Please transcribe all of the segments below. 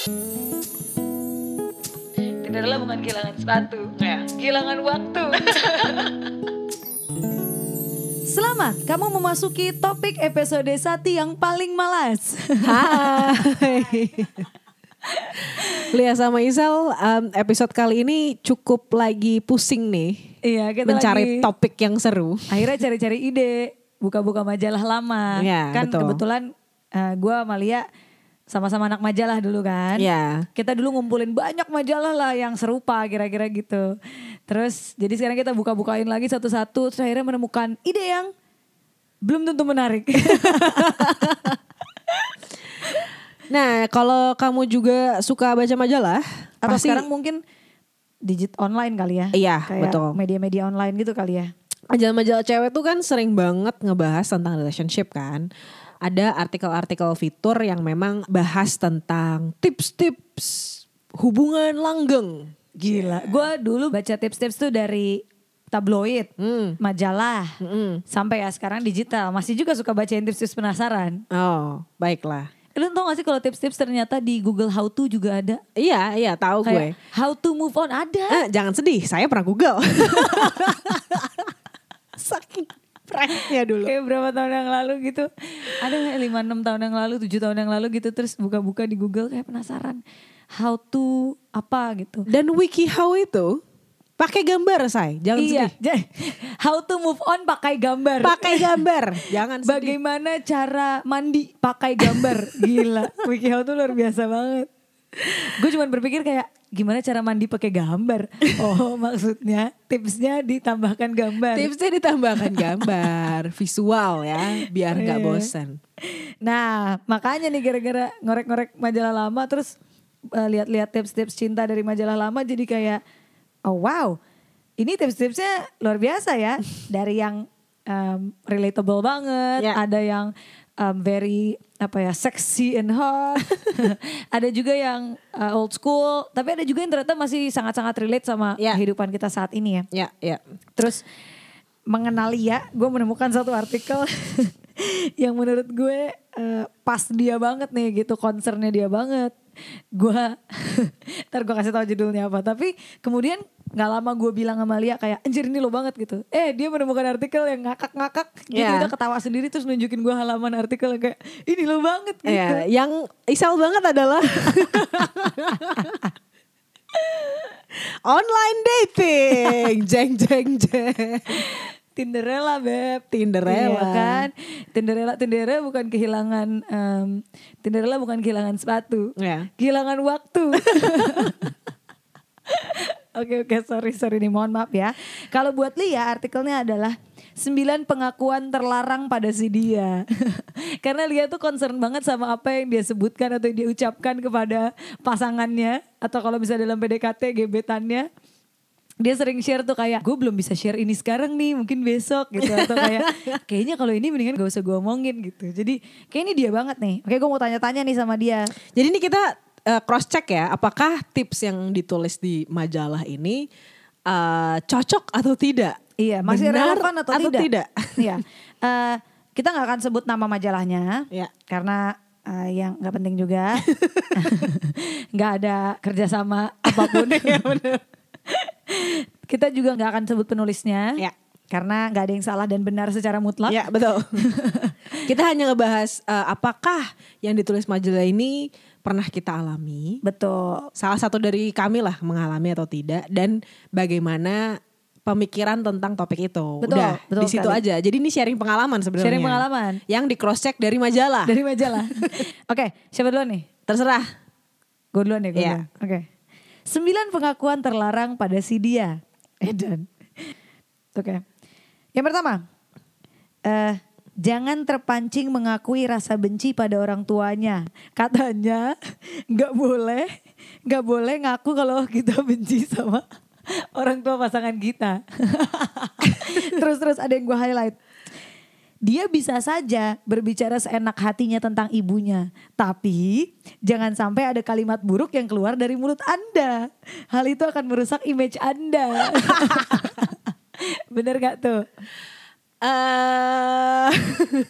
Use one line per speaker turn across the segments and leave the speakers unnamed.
Cinderella bukan kehilangan sepatu,
Ya.
kehilangan waktu. Selamat, kamu memasuki topik episode Sati yang paling malas.
Hai. Lia sama Isel, um, episode kali ini cukup lagi pusing nih.
Iya, kita
mencari
lagi
topik yang seru.
akhirnya cari-cari ide, buka-buka majalah lama.
Iya,
kan
betul.
kebetulan eh, gue sama Lia sama-sama anak majalah dulu kan.
Ya,
Kita dulu ngumpulin banyak majalah lah yang serupa kira-kira gitu. Terus jadi sekarang kita buka-bukain lagi satu-satu. Terus akhirnya menemukan ide yang belum tentu menarik.
Nah, kalau kamu juga suka baca majalah,
Atau
pasti
sekarang mungkin digit online kali ya.
Iya,
Kayak
betul.
media-media online gitu kali ya.
majalah-majalah cewek tuh kan sering banget ngebahas tentang relationship kan. Ada artikel-artikel fitur yang memang bahas tentang tips-tips hubungan langgeng.
Gila. Gue dulu baca tips-tips tuh dari tabloid,
Hmm.
majalah,
Mm-mm.
sampai ya sekarang digital. Masih juga suka bacain tips-tips penasaran.
Oh, baiklah.
Lu tau gak sih kalau tips-tips ternyata di Google How To juga ada?
Iya, iya tahu gue.
How to move on ada.
Eh, jangan sedih, saya pernah Google. Pranknya dulu.
Kayak berapa tahun yang lalu gitu. Ada gak 5-6 tahun yang lalu, 7 tahun yang lalu gitu. Terus buka-buka di Google kayak penasaran. How to apa gitu.
Dan WikiHow itu pakai gambar, say. Jangan
iya.
sedih.
How to move on pakai gambar.
Pakai gambar, jangan sedih.
Bagaimana cara mandi pakai gambar. Gila. WikiHow tuh luar biasa banget. Gue cuma berpikir kayak gimana cara mandi pakai gambar. Oh maksudnya tipsnya ditambahkan gambar.
Tipsnya ditambahkan gambar, visual ya, biar nggak
Iya.
bosan.
Nah, makanya nih gara-gara ngorek-ngorek majalah lama terus eh, lihat-lihat tips-tips cinta dari majalah lama jadi kayak oh wow. Ini tips-tipsnya luar biasa ya. Dari yang em, relatable banget,
Ya.
ada yang em, very apa ya, sexy and hot. ada juga yang eh, old school, tapi ada juga yang ternyata masih sangat-sangat relate sama
Ya.
kehidupan kita saat ini ya.
Ya, ya.
Terus mengenal Lia, gue menemukan satu artikel yang menurut gue eh, pas dia banget nih gitu, concernnya dia banget. Gue, ntar gue kasih tahu judulnya apa. Tapi kemudian nggak lama gue bilang sama Lia kayak anjir ini lo banget gitu. Eh dia menemukan artikel yang ngakak-ngakak. Jadi
Ya.
udah ketawa sendiri terus nunjukin gue halaman artikel yang kayak ini lo banget gitu.
Ya, yang isal banget adalah online dating. Jeng jeng jeng.
Tinderella beb
Tinderella.
Iya kan Tinderella Tinderella bukan kehilangan em, Tinderella bukan kehilangan sepatu
Ya.
Kehilangan waktu Oke oke sorry sorry nih mohon maaf ya. Kalau buat Lia artikelnya adalah 9 pengakuan terlarang pada si dia. Karena Lia tuh concern banget sama apa yang dia sebutkan Atau dia ucapkan kepada pasangannya. Atau kalau bisa dalam PDKT gebetannya. Dia sering share tuh kayak gue belum bisa share ini sekarang nih mungkin besok gitu. Atau kayak kayaknya kalau ini mendingan gak usah gue omongin gitu. Jadi kayak ini dia banget nih. Oke gue mau tanya-tanya nih sama dia.
Jadi ini kita cross check ya, apakah tips yang ditulis di majalah ini eh, cocok atau tidak?
iya masih
Benar
relevan atau, tidak,
tidak?
iya Eh, kita nggak akan sebut nama majalahnya
Ya.
karena eh, yang nggak penting juga nggak ada kerjasama apa pun
Iya,
kita juga nggak akan sebut penulisnya
Ya.
Karena nggak ada yang salah dan benar secara mutlak
Ya betul. kita hanya ngebahas eh, apakah yang ditulis majalah ini pernah kita alami.
betul
Salah satu dari kami lah mengalami atau tidak dan bagaimana pemikiran tentang topik itu.
Betul,
Udah
betul
di situ
sekali.
aja. Jadi ini sharing pengalaman sebenarnya.
Sharing pengalaman.
Yang di cross check dari majalah.
dari majalah. Oke, siapa duluan nih?
Terserah.
Gue duluan ya, gue duluan. Oke. Sembilan pengakuan terlarang pada si dia. Edan. Oke. Yang pertama, eh jangan terpancing mengakui rasa benci pada orang tuanya. Katanya nggak boleh, nggak boleh ngaku kalau kita benci sama orang tua pasangan kita. terus terus ada yang gue highlight. Dia bisa saja berbicara seenak hatinya tentang ibunya, tapi jangan sampai ada kalimat buruk yang keluar dari mulut Anda. Hal itu akan merusak image Anda. Bener gak tuh?
eh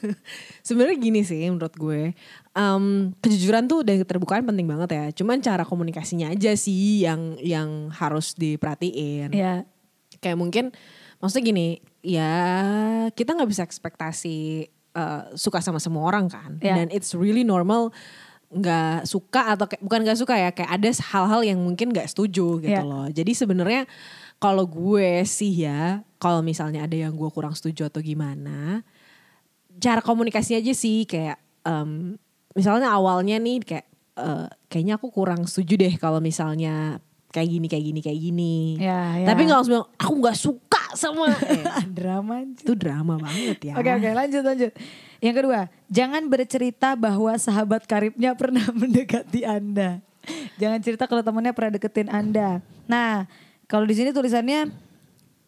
sebenarnya gini sih menurut gue Em, kejujuran tuh dan keterbukaan penting banget ya cuman cara komunikasinya aja sih yang yang harus diperhatiin
Ya.
kayak mungkin maksudnya gini ya kita nggak bisa ekspektasi eh, suka sama semua orang kan
Ya.
dan it's really normal nggak suka atau kayak, bukan nggak suka ya kayak ada hal-hal yang mungkin nggak setuju gitu
Ya.
loh jadi sebenarnya kalau gue sih ya kalau misalnya ada yang gue kurang setuju atau gimana cara komunikasi aja sih kayak em, misalnya awalnya nih kayak eh, kayaknya aku kurang setuju deh kalau misalnya kayak gini kayak gini kayak gini
Ya, ya.
tapi nggak langsung bilang aku nggak suka sama eh,
drama
itu drama banget ya
Oke oke lanjut lanjut. Yang kedua, jangan bercerita bahwa sahabat karibnya pernah mendekati Anda. Jangan cerita kalau temannya pernah deketin Anda. Nah, kalau di sini tulisannya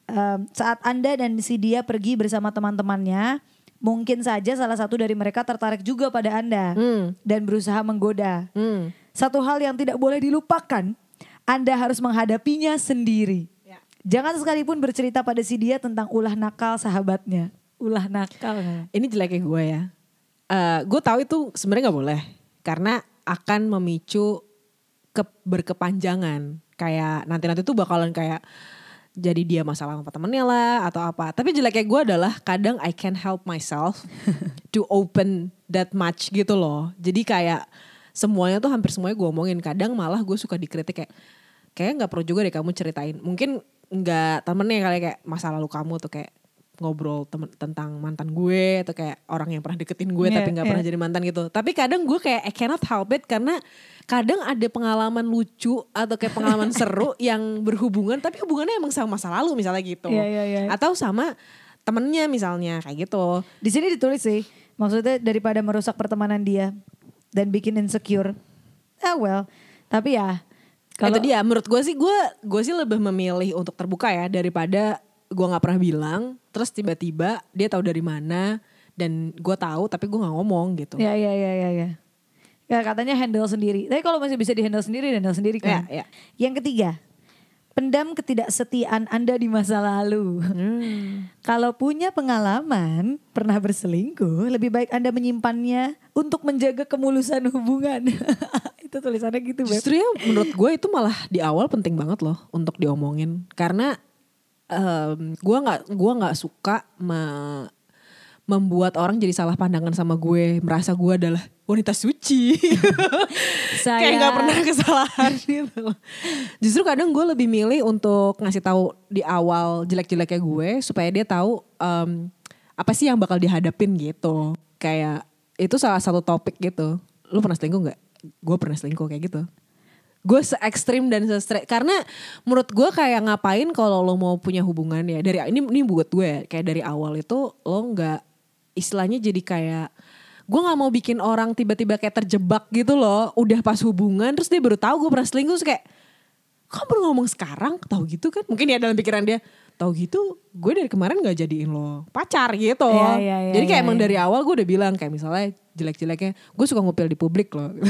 em, saat Anda dan si dia pergi bersama teman-temannya, mungkin saja salah satu dari mereka tertarik juga pada Anda
Hmm.
dan berusaha menggoda.
Hmm.
Satu hal yang tidak boleh dilupakan, Anda harus menghadapinya sendiri.
Ya.
Jangan sekalipun bercerita pada si dia tentang ulah nakal sahabatnya. Ulah nakal.
ini jeleknya gue ya Eh, gue tahu itu sebenarnya nggak boleh karena akan memicu ke berkepanjangan kayak nanti nanti tuh bakalan kayak jadi dia masalah sama temennya lah atau apa. Tapi jeleknya gue adalah kadang I can help myself to open that much gitu loh. Jadi kayak semuanya tuh hampir semuanya gue omongin. Kadang malah gue suka dikritik kayak kayak nggak perlu juga deh kamu ceritain. Mungkin nggak temennya kali kayak masa lalu kamu? Tuh kayak ngobrol temen, tentang mantan gue atau kayak orang yang pernah deketin gue
Iya,
tapi nggak
iya.
pernah jadi mantan gitu tapi kadang gue kayak I cannot help it karena kadang ada pengalaman lucu atau kayak pengalaman seru yang berhubungan tapi hubungannya emang sama masa lalu misalnya gitu
Iya, iya, iya.
atau sama temennya misalnya kayak gitu
Di sini ditulis sih, maksudnya daripada merusak pertemanan dia dan bikin insecure. Ah well, tapi ya
Kalau
kalau
dia menurut gue sih gue gue sih lebih memilih untuk terbuka ya daripada gue nggak pernah bilang terus tiba-tiba dia tahu dari mana dan gue tahu tapi gue nggak ngomong gitu.
ya ya ya ya ya. Ya katanya handle sendiri. Tapi kalau masih bisa di handle sendiri, handle sendiri kan.
Ya, ya.
Yang ketiga, pendam ketidaksetiaan Anda di masa lalu.
Hmm.
Kalau punya pengalaman pernah berselingkuh, lebih baik Anda menyimpannya untuk menjaga kemulusan hubungan. Itu tulisannya gitu, Beb.
Justru ya menurut gue itu malah di awal penting banget loh untuk diomongin karena em, gue nggak gua nggak suka me- membuat orang jadi salah pandangan sama gue merasa gue adalah wanita suci
Saya
kayak nggak pernah kesalahan gitu. Justru kadang gue lebih milih untuk ngasih tahu di awal jelek-jeleknya gue supaya dia tahu em, apa sih yang bakal dihadapin gitu. Kayak itu salah satu topik gitu. Lu pernah selingkuh nggak? Gue pernah selingkuh kayak gitu. Gue se ekstrim dan se straight karena menurut gue kayak ngapain kalau lo mau punya hubungan ya? Dari ini ini buat gue ya, kayak dari awal itu lo nggak istilahnya jadi kayak gue nggak mau bikin orang tiba-tiba kayak terjebak gitu loh udah pas hubungan terus dia baru tahu gue pernah selingkuh terus kayak kok baru ngomong sekarang? Tahu gitu kan? Mungkin ya dalam pikiran dia tahu gitu gue dari kemarin nggak jadiin lo pacar gitu.
Iya, iya, iya,
jadi kayak
iya,
emang
iya.
dari awal gue udah bilang kayak misalnya jelek-jeleknya gue suka ngupil di publik loh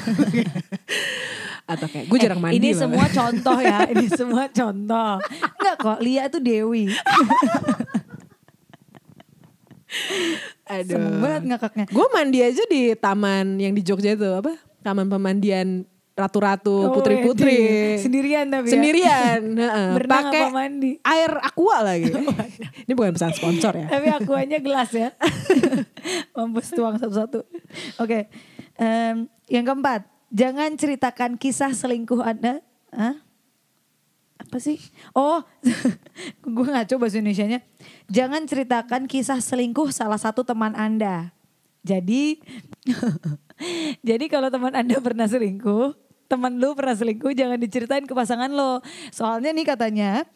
atau kayak gue jarang
Eh,
mandi
Ini
loh.
semua contoh ya, ini semua contoh. Enggak kok, Lia itu Dewi.
Aduh.
Seneng banget ngakaknya.
Gue mandi aja di taman yang di Jogja itu apa? Taman pemandian ratu-ratu,
Oh,
putri-putri.
wede. Sendirian tapi ya?
Sendirian.
Berenang
Pakai
apa mandi?
air aqua lagi. Ini bukan pesan sponsor ya.
Tapi akuanya gelas ya. Mampus tuang satu-satu. Oke. em, yang keempat, jangan ceritakan kisah selingkuh Anda. Hah? Apa sih? Oh, gue ngaco bahasa Indonesianya. Jangan ceritakan kisah selingkuh salah satu teman Anda. Jadi, jadi kalau teman Anda pernah selingkuh, teman lu pernah selingkuh, jangan diceritain ke pasangan lo. Soalnya nih katanya,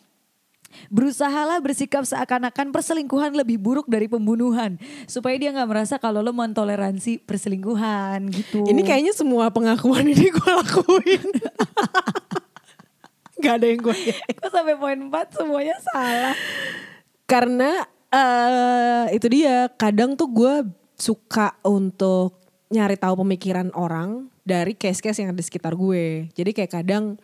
Berusahalah bersikap seakan-akan perselingkuhan lebih buruk dari pembunuhan. Supaya dia nggak merasa kalau lo mentoleransi perselingkuhan gitu.
Ini kayaknya semua pengakuan ini gue lakuin. Gak ada yang gue
Kok sampai poin 4 semuanya salah.
Karena eh itu dia kadang tuh gue suka untuk nyari tahu pemikiran orang dari case-case yang ada di sekitar gue. Jadi kayak kadang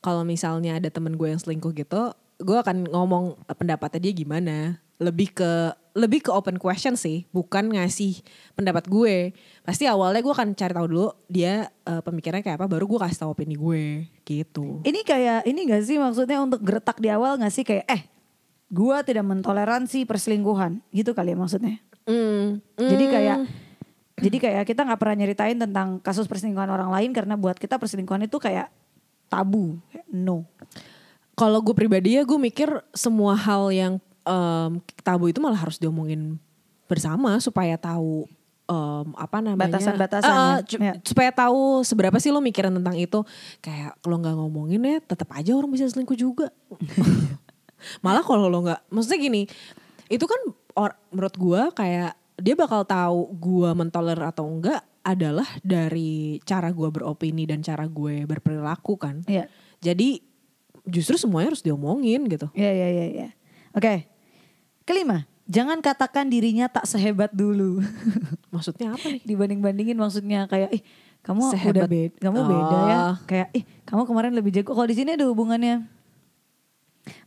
kalau misalnya ada temen gue yang selingkuh gitu, gue akan ngomong pendapatnya dia gimana. Lebih ke lebih ke open question sih, bukan ngasih pendapat gue. Pasti awalnya gue akan cari tahu dulu dia uh, pemikirannya kayak apa, baru gue kasih tahu opini gue gitu.
Ini kayak ini gak sih maksudnya untuk geretak di awal gak sih kayak eh gue tidak mentoleransi perselingkuhan gitu kali ya maksudnya.
Mm,
Jadi
mm.
kayak jadi kayak kita nggak pernah nyeritain tentang kasus perselingkuhan orang lain karena buat kita perselingkuhan itu kayak tabu, Kayak no.
Kalau gue pribadi ya gue mikir semua hal yang em, tabu itu malah harus diomongin bersama supaya tahu em, apa namanya
Batasan-batasan
eh,
ya. Ya.
supaya tahu seberapa sih lo mikirin tentang itu kayak kalau nggak ngomongin ya tetap aja orang bisa selingkuh juga malah kalau lo nggak maksudnya gini itu kan or, menurut gue kayak dia bakal tahu gue mentoler atau enggak adalah dari cara gue beropini dan cara gue berperilaku kan
Iya.
jadi justru semuanya harus diomongin gitu.
Iya iya iya iya. Oke. Kelima, jangan katakan dirinya tak sehebat dulu.
Maksudnya apa nih?
Dibanding-bandingin maksudnya kayak ih kamu udah
Sehebat-
beda, kamu beda ya.
Oh.
Kayak ih kamu kemarin lebih jago. Kalau di sini ada hubungannya.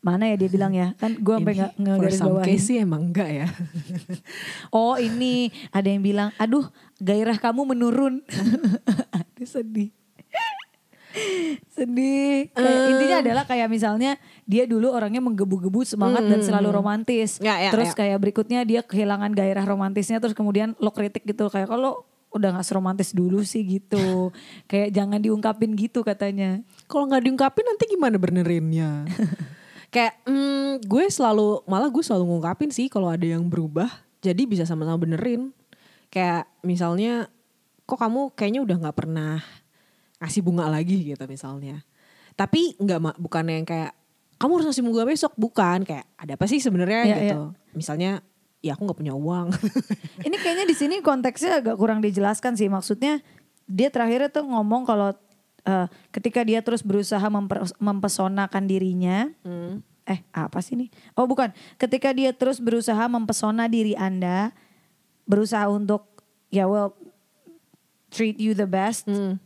Mana ya dia bilang ya? Kan gue sampai nggak
some
bawahin.
case sih emang enggak ya.
Oh ini ada yang bilang, aduh gairah kamu menurun. aduh sedih. Sedih. Kayak
Eh.
intinya adalah kayak misalnya dia dulu orangnya menggebu-gebu semangat dan selalu romantis.
Ya, ya,
terus
ya.
kayak berikutnya dia kehilangan gairah romantisnya terus kemudian lo kritik gitu kayak kalau udah gak seromantis dulu sih gitu. kayak jangan diungkapin gitu katanya.
Kalau nggak diungkapin nanti gimana benerinnya? Kayak hmm, gue selalu malah gue selalu ngungkapin sih kalau ada yang berubah. Jadi bisa sama-sama benerin. Kayak misalnya kok kamu kayaknya udah nggak pernah ngasih bunga lagi gitu misalnya. Tapi nggak bukan yang kayak kamu harus ngasih bunga besok bukan kayak ada apa sih sebenarnya
Iya,
gitu. Misalnya ya aku nggak punya uang.
Ini kayaknya di sini konteksnya agak kurang dijelaskan sih. Maksudnya dia terakhirnya tuh ngomong kalau eh, ketika dia terus berusaha memper- mempesonakan dirinya,
Hmm.
eh apa sih ini? Oh bukan, ketika dia terus berusaha mempesona diri anda, berusaha untuk ya well treat you the best,
Hmm.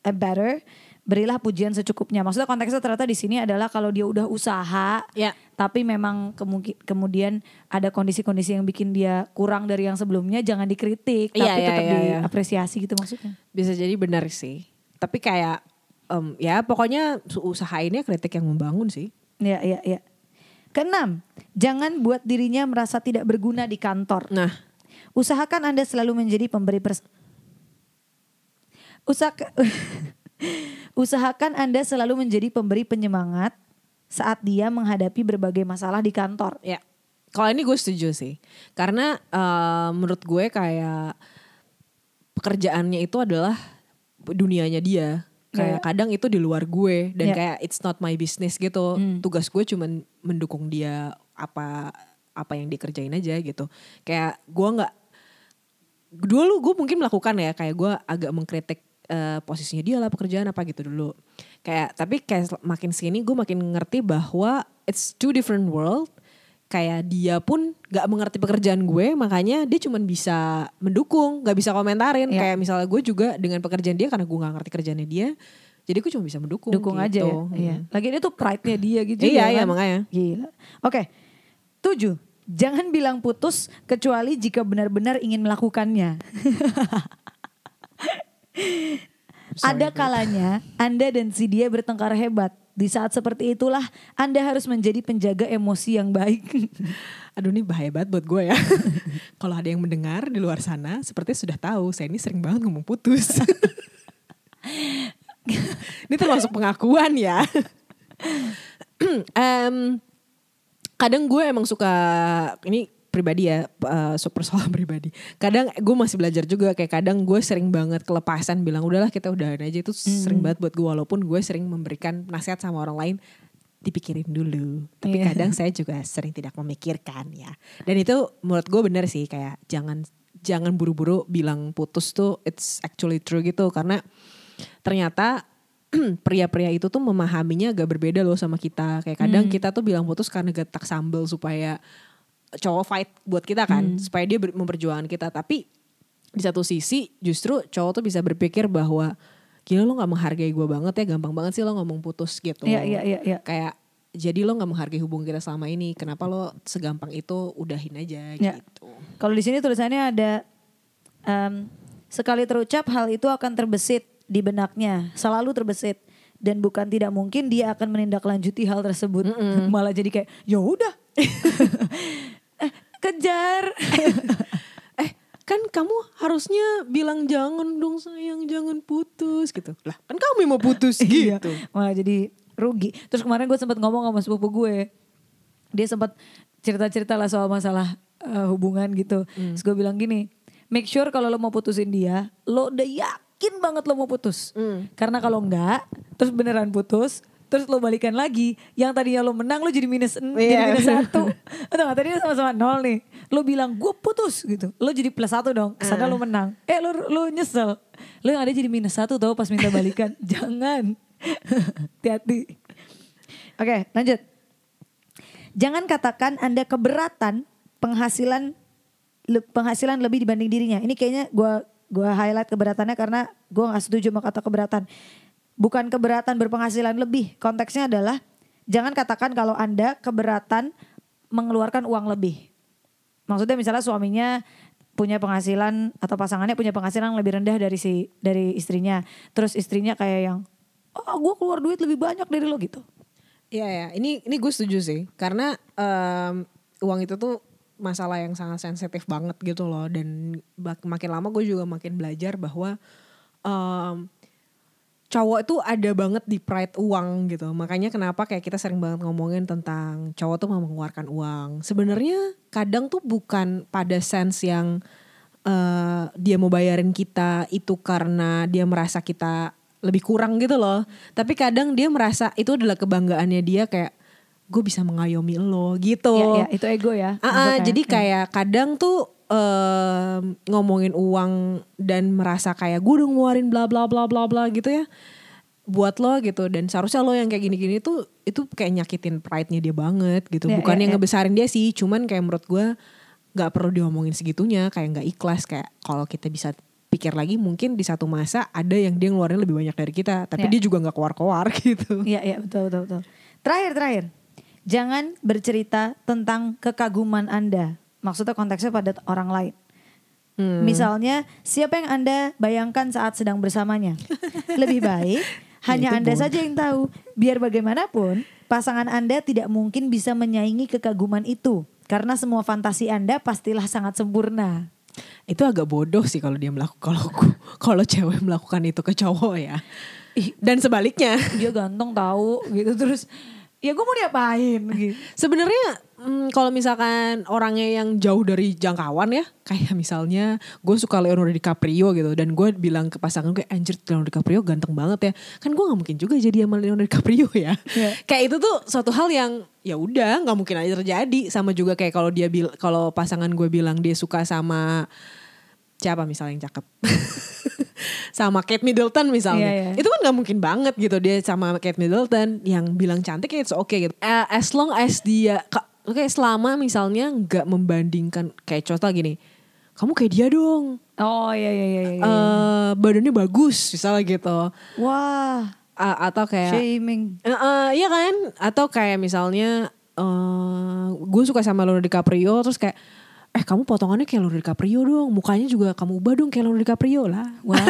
A better, berilah pujian secukupnya. Maksudnya konteksnya ternyata di sini adalah kalau dia udah usaha,
Ya.
tapi memang kemudian ada kondisi-kondisi yang bikin dia kurang dari yang sebelumnya, jangan dikritik,
Iya,
tapi
iya,
tetap
iya, iya.
diapresiasi gitu maksudnya.
Bisa jadi benar sih. Tapi kayak em, ya pokoknya su- usahainnya kritik yang membangun sih.
Iya, iya, iya. Keenam, jangan buat dirinya merasa tidak berguna di kantor.
Nah,
Usahakan Anda selalu menjadi pemberi pers Usahaka- Usahakan Anda selalu menjadi pemberi penyemangat saat dia menghadapi berbagai masalah di kantor.
ya. Kalau ini gue setuju sih. Karena eh, menurut gue kayak pekerjaannya itu adalah dunianya dia. Kayak
Iya.
kadang itu di luar gue dan
Iya.
kayak it's not my business gitu.
Hmm.
Tugas gue cuman mendukung dia apa apa yang dikerjain aja gitu. Kayak gue nggak dulu gue mungkin melakukan ya kayak gue agak mengkritik eh, posisinya dia lah pekerjaan apa gitu dulu kayak tapi kayak makin sini gue makin ngerti bahwa it's two different world kayak dia pun gak mengerti pekerjaan gue makanya dia cuman bisa mendukung gak bisa komentarin
Iya.
kayak misalnya gue juga dengan pekerjaan dia karena gue gak ngerti kerjaannya dia jadi gue cuma bisa mendukung
Dukung aja ya.
gitu.
Iya. Lagi itu tuh pride-nya dia gitu
Iya,
ya
iya,
kan?
makanya.
Gila. Oke. Tujuh. Jangan bilang putus kecuali jika benar-benar ingin melakukannya. Ada kalanya Anda dan si dia bertengkar hebat. Di saat seperti itulah Anda harus menjadi penjaga emosi yang baik.
Aduh ini bahaya banget buat gue ya. Kalau ada yang mendengar di luar sana, seperti sudah tahu saya ini sering banget ngomong putus. ini termasuk pengakuan ya. Em, kadang gue emang suka ini pribadi ya, eh, super soal pribadi. Kadang gue masih belajar juga kayak kadang gue sering banget kelepasan bilang udahlah kita udahan aja itu sering banget buat gue walaupun gue sering memberikan nasihat sama orang lain dipikirin dulu. Tapi
Iya.
kadang saya juga sering tidak memikirkan ya. Dan itu menurut gue benar sih kayak jangan jangan buru-buru bilang putus tuh it's actually true gitu karena ternyata pria-pria itu tuh memahaminya agak berbeda loh sama kita. Kayak kadang kita tuh bilang putus karena getak sambel supaya cowok fight buat kita kan, supaya dia memperjuangkan kita. Tapi di satu sisi justru cowok tuh bisa berpikir bahwa gila lo nggak menghargai gue banget ya, gampang banget sih lo ngomong putus gitu.
Iya, iya, iya, iya.
Kayak jadi lo nggak menghargai hubungan kita selama ini. Kenapa lo segampang itu udahin aja
Ya.
gitu.
Kalau di sini tulisannya ada em, sekali terucap hal itu akan terbesit di benaknya, selalu terbesit dan bukan tidak mungkin dia akan menindaklanjuti hal tersebut. Malah jadi kayak ya udah. Kejar.
Eh kan kamu harusnya bilang jangan dong sayang jangan putus gitu. Lah kan kamu mau putus
Iya,
gitu.
malah jadi rugi. Terus kemarin gue sempat ngomong sama sepupu gue. Dia sempat cerita-cerita lah soal masalah eh, hubungan gitu.
Hmm.
Terus gue bilang gini, make sure kalau lo mau putusin dia, lo udah yakin banget lo mau putus.
Hmm.
Karena kalau enggak, terus beneran putus, terus lo balikan lagi, yang tadinya lo menang lo jadi minus, en- jadi
Iya.
minus satu. Atau nggak tadinya sama-sama nol nih. Lo bilang gue putus gitu, lo jadi plus satu dong. Ke sana
Ah.
lo menang. Eh lo lo nyesel, lo yang ada jadi minus satu tau pas minta balikan. Jangan, hati-hati. Oke lanjut. Jangan katakan anda keberatan penghasilan penghasilan lebih dibanding dirinya. Ini kayaknya gua gua highlight keberatannya karena gua nggak setuju sama kata keberatan. Bukan keberatan berpenghasilan lebih. Konteksnya adalah jangan katakan kalau anda keberatan mengeluarkan uang lebih. Maksudnya misalnya suaminya punya penghasilan atau pasangannya punya penghasilan yang lebih rendah dari si dari istrinya. Terus istrinya kayak yang oh gue keluar duit lebih banyak dari lo gitu.
Iya ya, ini ini gue setuju sih karena em, uang itu tuh masalah yang sangat sensitif banget gitu loh dan makin lama gue juga makin belajar bahwa em, cowok itu ada banget di pride uang gitu makanya kenapa kayak kita sering banget ngomongin tentang cowok tuh mau mengeluarkan uang sebenarnya kadang tuh bukan pada sense yang eh, dia mau bayarin kita itu karena dia merasa kita lebih kurang gitu loh. Tapi kadang dia merasa itu adalah kebanggaannya dia kayak gue bisa mengayomi lo gitu.
Ya, ya, itu ego ya.
Ah,
Masuk
jadi
ya.
kayak kadang tuh ngomongin uang dan merasa kayak gue udah ngeluarin bla bla bla bla bla gitu ya buat lo gitu dan seharusnya lo yang kayak gini-gini tuh itu kayak nyakitin pride-nya dia banget gitu
Ya,
bukan
ya,
yang
ya.
ngebesarin dia sih cuman kayak menurut gue nggak perlu diomongin segitunya kayak nggak ikhlas kayak kalau kita bisa pikir lagi mungkin di satu masa ada yang dia ngeluarin lebih banyak dari kita tapi
Ya.
dia juga nggak keluar-keluar gitu
Iya, iya betul, betul, betul. Terakhir, terakhir. Jangan bercerita tentang kekaguman Anda. Maksudnya konteksnya pada orang lain.
Hmm.
Misalnya, siapa yang Anda bayangkan saat sedang bersamanya? Lebih baik hanya Anda
bodoh.
saja yang tahu. Biar bagaimanapun, pasangan Anda tidak mungkin bisa menyaingi kekaguman itu. Karena semua fantasi Anda pastilah sangat sempurna.
itu agak bodoh sih kalau dia melakukan kalau kalau cewek melakukan itu ke cowok ya dan sebaliknya
Dia ganteng tahu gitu terus ya gue mau diapain gitu.
sebenarnya mm, kalau misalkan orangnya yang jauh dari jangkauan ya kayak misalnya gue suka Leonardo DiCaprio gitu dan gue bilang ke pasangan gue anjir Leonardo DiCaprio ganteng banget ya. Kan gue nggak mungkin juga jadi sama Leonardo DiCaprio ya.
Iya.
kayak itu tuh suatu hal yang ya udah nggak mungkin aja terjadi. Sama juga kayak kalau dia bil kalau pasangan gue bilang dia suka sama siapa misalnya yang cakep? Sama Kate Middleton misalnya.
Iya, iya.
itu kan nggak mungkin banget gitu dia sama Kate Middleton yang bilang cantik ya it's okay gitu. Eh, as long as dia oke selama misalnya nggak membandingkan kayak contoh gini kamu kayak dia dong
Oh iya iya iya. iya.
eh badannya bagus misalnya gitu
Wah,
A- atau kayak
shaming.
Eh, eh, iya kan? Atau kayak misalnya eh gue suka sama Leonardo DiCaprio terus kayak eh kamu potongannya kayak Leonardo DiCaprio dong, mukanya juga kamu ubah dong kayak Leonardo DiCaprio lah.
Wah,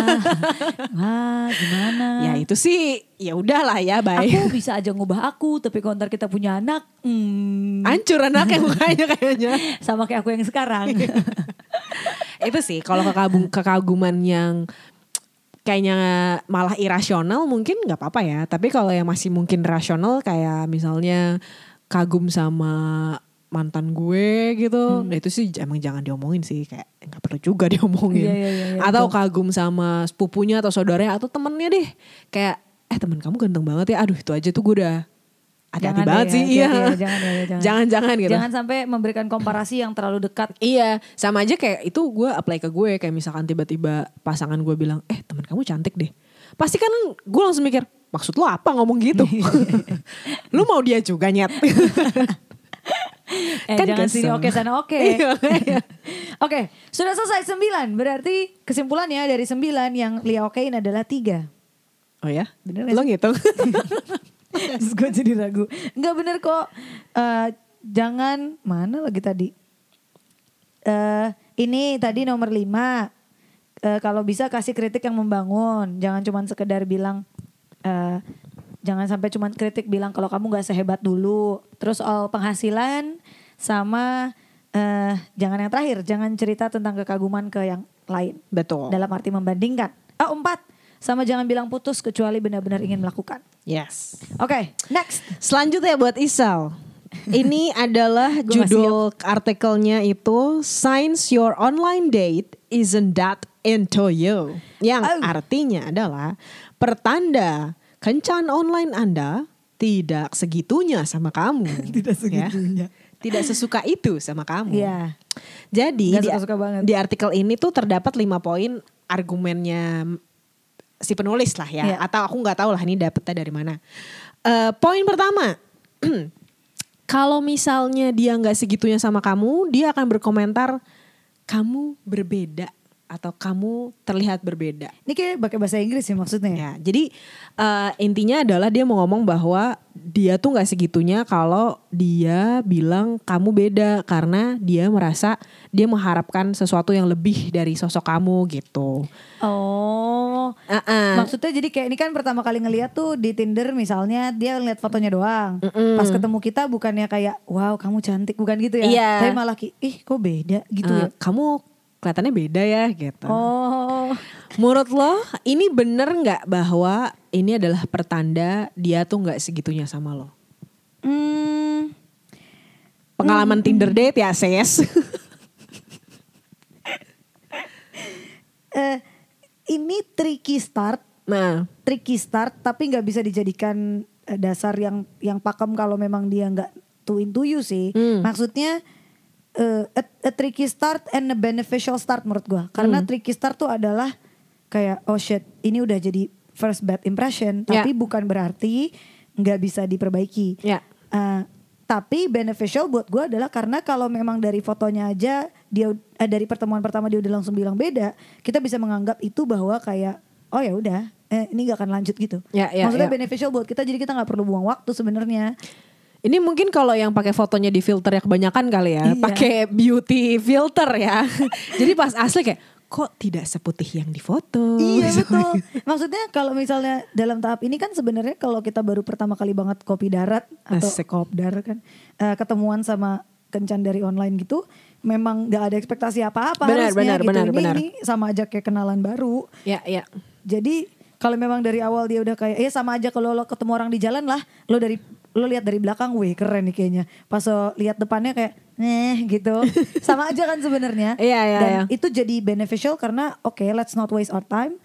wah gimana?
Ya itu sih ya udahlah ya
Aku
baik.
bisa aja ngubah aku, tapi kalau ntar kita punya anak, hmm,
Hancur anaknya mukanya kayaknya.
sama kayak aku yang sekarang.
itu sih kalau kekagum kekaguman yang kayaknya malah irasional mungkin nggak apa-apa ya. Tapi kalau yang masih mungkin rasional kayak misalnya kagum sama mantan gue gitu, nah itu sih emang jangan diomongin sih kayak nggak perlu juga diomongin.
Iya, iya, iya, iya,
atau
betul.
kagum sama sepupunya atau saudaranya atau temennya deh, kayak eh temen kamu ganteng banget ya, aduh itu aja tuh gue udah hati-hati banget
deh ya,
sih, iya.
ya, jangan ya, jangan.
Jangan-jangan gitu.
Jangan sampai memberikan komparasi yang terlalu dekat.
Iya, sama aja kayak itu gue apply ke gue kayak misalkan tiba-tiba pasangan gue bilang, eh teman kamu cantik deh. Pasti kan gue langsung mikir, maksud lo apa ngomong gitu? lu mau dia juga nyet?
Eh
Kan
jangan sini oke sana oke.
Iya.
Oke, sudah selesai sembilan. Berarti kesimpulannya dari sembilan yang Lia okein adalah tiga.
oh ya?
Bener gak
Lo ngitung?
Terus gue jadi ragu. Enggak bener kok. Eh, jangan mana lagi tadi? eh ini tadi nomor lima. Eh, kalau bisa kasih kritik yang membangun. Jangan cuman sekedar bilang. eh jangan sampai cuman kritik bilang kalau kamu nggak sehebat dulu. Terus soal penghasilan sama eh jangan yang terakhir. Jangan cerita tentang kekaguman ke yang lain.
Betul.
Dalam arti membandingkan. Ah empat. Sama jangan bilang putus kecuali benar-benar ingin melakukan.
Yes.
Oke, next.
Selanjutnya buat Isal. Ini adalah judul artikelnya itu Signs Your Online Date Isn't That Into You. Yang
Oh.
artinya adalah pertanda kencan online Anda tidak segitunya sama kamu.
Tidak
Ya.
segitunya.
Tidak sesuka itu sama kamu.
Iya.
Jadi
Nggak
di,
banget.
di artikel ini tuh terdapat lima poin argumennya si penulis lah ya.
Iya.
Atau aku nggak tahu lah ini dapetnya dari mana. Eh, poin pertama, kalau misalnya dia nggak segitunya sama kamu, dia akan berkomentar kamu berbeda atau kamu terlihat berbeda.
Ini kayak pakai bahasa Inggris sih maksudnya.
Ya, jadi eh, intinya adalah dia mau ngomong bahwa dia tuh nggak segitunya kalau dia bilang kamu beda karena dia merasa dia mengharapkan sesuatu yang lebih dari sosok kamu gitu.
Oh.
Uh-uh.
Maksudnya jadi kayak ini kan pertama kali ngeliat tuh di Tinder misalnya dia ngeliat fotonya doang. Pas ketemu kita bukannya kayak wow kamu cantik bukan gitu ya.
Iya.
Tapi malah ki, ih kok beda gitu
Eh,
ya.
Kamu kelihatannya beda ya gitu.
Oh.
Menurut lo ini bener nggak bahwa ini adalah pertanda dia tuh nggak segitunya sama lo?
Hmm.
Pengalaman Tinder date ya ses.
Eh, ini tricky start,
nah,
tricky start tapi nggak bisa dijadikan eh, dasar yang yang pakem kalau memang dia nggak to into you sih.
Hmm.
Maksudnya eh, a, a tricky start and a beneficial start menurut gua. Karena
Hmm.
tricky start tuh adalah kayak oh shit, ini udah jadi first bad impression,
Ya.
tapi bukan berarti nggak bisa diperbaiki.
ya.
Eh, tapi beneficial buat gue adalah karena kalau memang dari fotonya aja dia eh, dari pertemuan pertama dia udah langsung bilang beda, kita bisa menganggap itu bahwa kayak oh ya udah eh, ini gak akan lanjut gitu.
Ya, ya,
Maksudnya
ya.
beneficial buat kita jadi kita nggak perlu buang waktu sebenarnya.
Ini mungkin kalau yang pakai fotonya di filter ya kebanyakan kali ya,
Iya.
pakai beauty filter ya. Jadi pas asli kayak kok tidak seputih yang di foto.
Iya betul. Maksudnya kalau misalnya dalam tahap ini kan sebenarnya kalau kita baru pertama kali banget kopi darat atau
Asik.
kopdar kan eh, ketemuan sama kencan dari online gitu, memang gak ada ekspektasi apa-apa
Benar,
harusnya
benar,
gitu.
benar,
ini,
benar.
ini sama aja kayak kenalan baru.
Ya, ya.
Jadi kalau memang dari awal dia udah kayak, ya sama aja kalau lo ketemu orang di jalan lah, lo dari lo lihat dari belakang, wih keren nih kayaknya. Pas lo lihat depannya kayak, eh gitu, sama aja kan sebenarnya.
Iya, iya,
Dan
iya.
itu jadi beneficial karena, oke, let's not waste our time.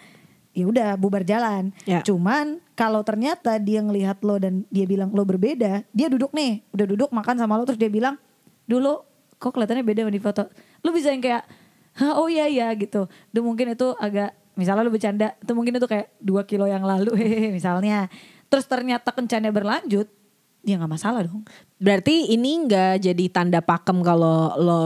Ya udah bubar jalan.
Ya.
Cuman kalau ternyata dia ngelihat lo dan dia bilang lo berbeda, dia duduk nih, udah duduk makan sama lo terus dia bilang, dulu kok kelihatannya beda di foto. Lo bisa yang kayak, oh iya iya gitu. Dan mungkin itu agak misalnya lu bercanda, itu mungkin itu kayak dua kilo yang lalu hehehe misalnya. Terus ternyata kencannya berlanjut, ya nggak masalah dong.
Berarti ini nggak jadi tanda pakem kalau lo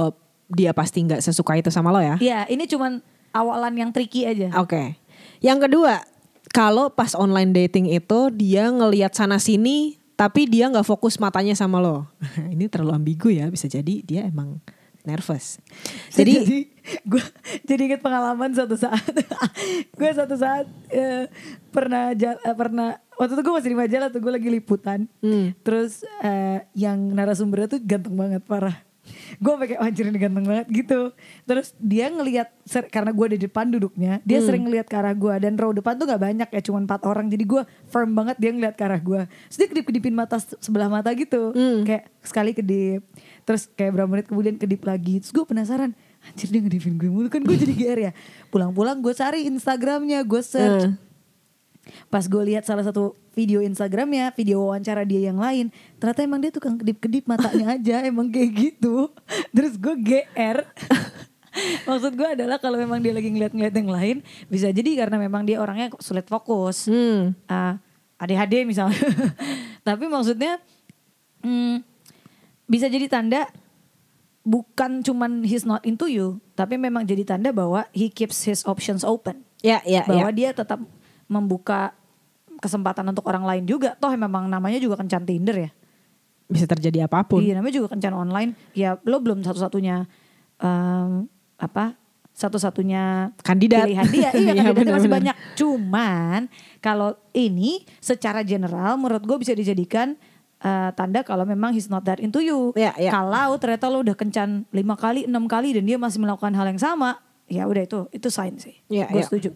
dia pasti nggak sesuka itu sama lo ya?
Iya, ini cuman awalan yang tricky aja.
Oke. Yang kedua, kalau pas online dating itu dia ngelihat sana sini tapi dia nggak fokus matanya sama lo. Ini terlalu ambigu ya, bisa jadi dia emang nervous. Jadi,
jadi gue jadi inget pengalaman suatu saat gue suatu saat eh, pernah eh, pernah waktu itu gue masih di majalah tuh gue lagi liputan.
Hmm.
terus eh, yang narasumbernya tuh ganteng banget parah. Gue pakai anjir ini ganteng banget gitu. Terus dia ngelihat karena gue di depan duduknya dia sering ngelihat ke arah gue dan row depan tuh nggak banyak ya cuma empat orang. Jadi gue firm banget dia ngelihat ke arah gue terus dia kedip kedipin mata se- sebelah mata gitu. Kayak sekali kedip. Terus kayak berapa menit kemudian kedip lagi. Terus gue penasaran anjir dia ngedipin gue mulu. Kan gue jadi GR ya. Pulang-pulang gue cari Instagramnya gue search.
Eh.
Pas gue lihat salah satu video Instagramnya, video wawancara dia yang lain, ternyata emang dia tukang kedip-kedip matanya aja, emang kayak gitu. Terus gue GR. Maksud gue adalah kalau memang dia lagi ngeliat-ngeliat yang lain, bisa jadi karena memang dia orangnya sulit fokus.
hmm,
Ah, ADHD misalnya. Tapi maksudnya hmm, bisa jadi tanda bukan cuman he's not into you, tapi memang jadi tanda bahwa he keeps his options open
ya ya
bahwa
ya.
dia tetap membuka kesempatan untuk orang lain juga. Toh memang namanya juga kencan Tinder ya.
Bisa terjadi apa pun.
Iya namanya juga kencan online. Ya lo belum satu-satunya em, apa satu-satunya
Kandidat.
pilihan dia. Iya
Iya,
kandidatnya masih
benar-benar.
banyak. Cuman kalau ini secara general menurut gue bisa dijadikan eh, tanda kalau memang he's not that into you.
Iya, iya.
Kalau ternyata lo udah kencan lima kali, enam kali dan dia masih melakukan hal yang sama, ya udah itu itu sign sih.
Iya,
gue
iya.
setuju.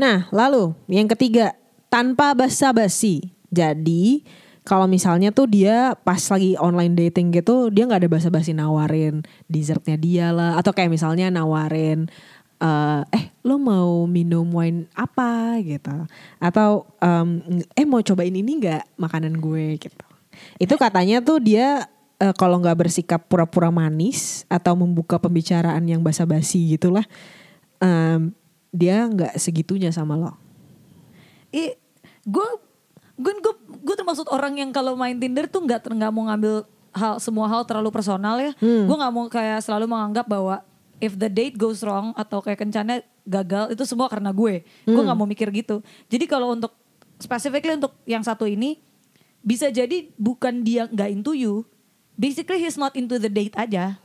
Nah, lalu yang ketiga, tanpa basa-basi. Jadi, kalau misalnya tuh dia pas lagi online dating gitu, dia nggak ada basa-basi nawarin dessertnya dia lah, atau kayak misalnya nawarin eh, eh lo mau minum wine apa gitu, atau em, eh mau cobain ini nggak makanan gue gitu. Itu katanya tuh dia eh, kalau nggak bersikap pura-pura manis atau membuka pembicaraan yang basa-basi gitulah, em, dia nggak segitunya sama lo.
I, gue gue gue gue termasuk orang yang kalau main Tinder tuh nggak nggak mau ngambil hal semua hal terlalu personal ya.
Hmm.
Gue nggak mau kayak selalu menganggap bahwa if the date goes wrong atau kayak kencannya gagal itu semua karena gue. Gue
Hmm.
nggak mau mikir gitu. Jadi kalau untuk specifically untuk yang satu ini bisa jadi bukan dia nggak into you. Basically he's not into the date aja.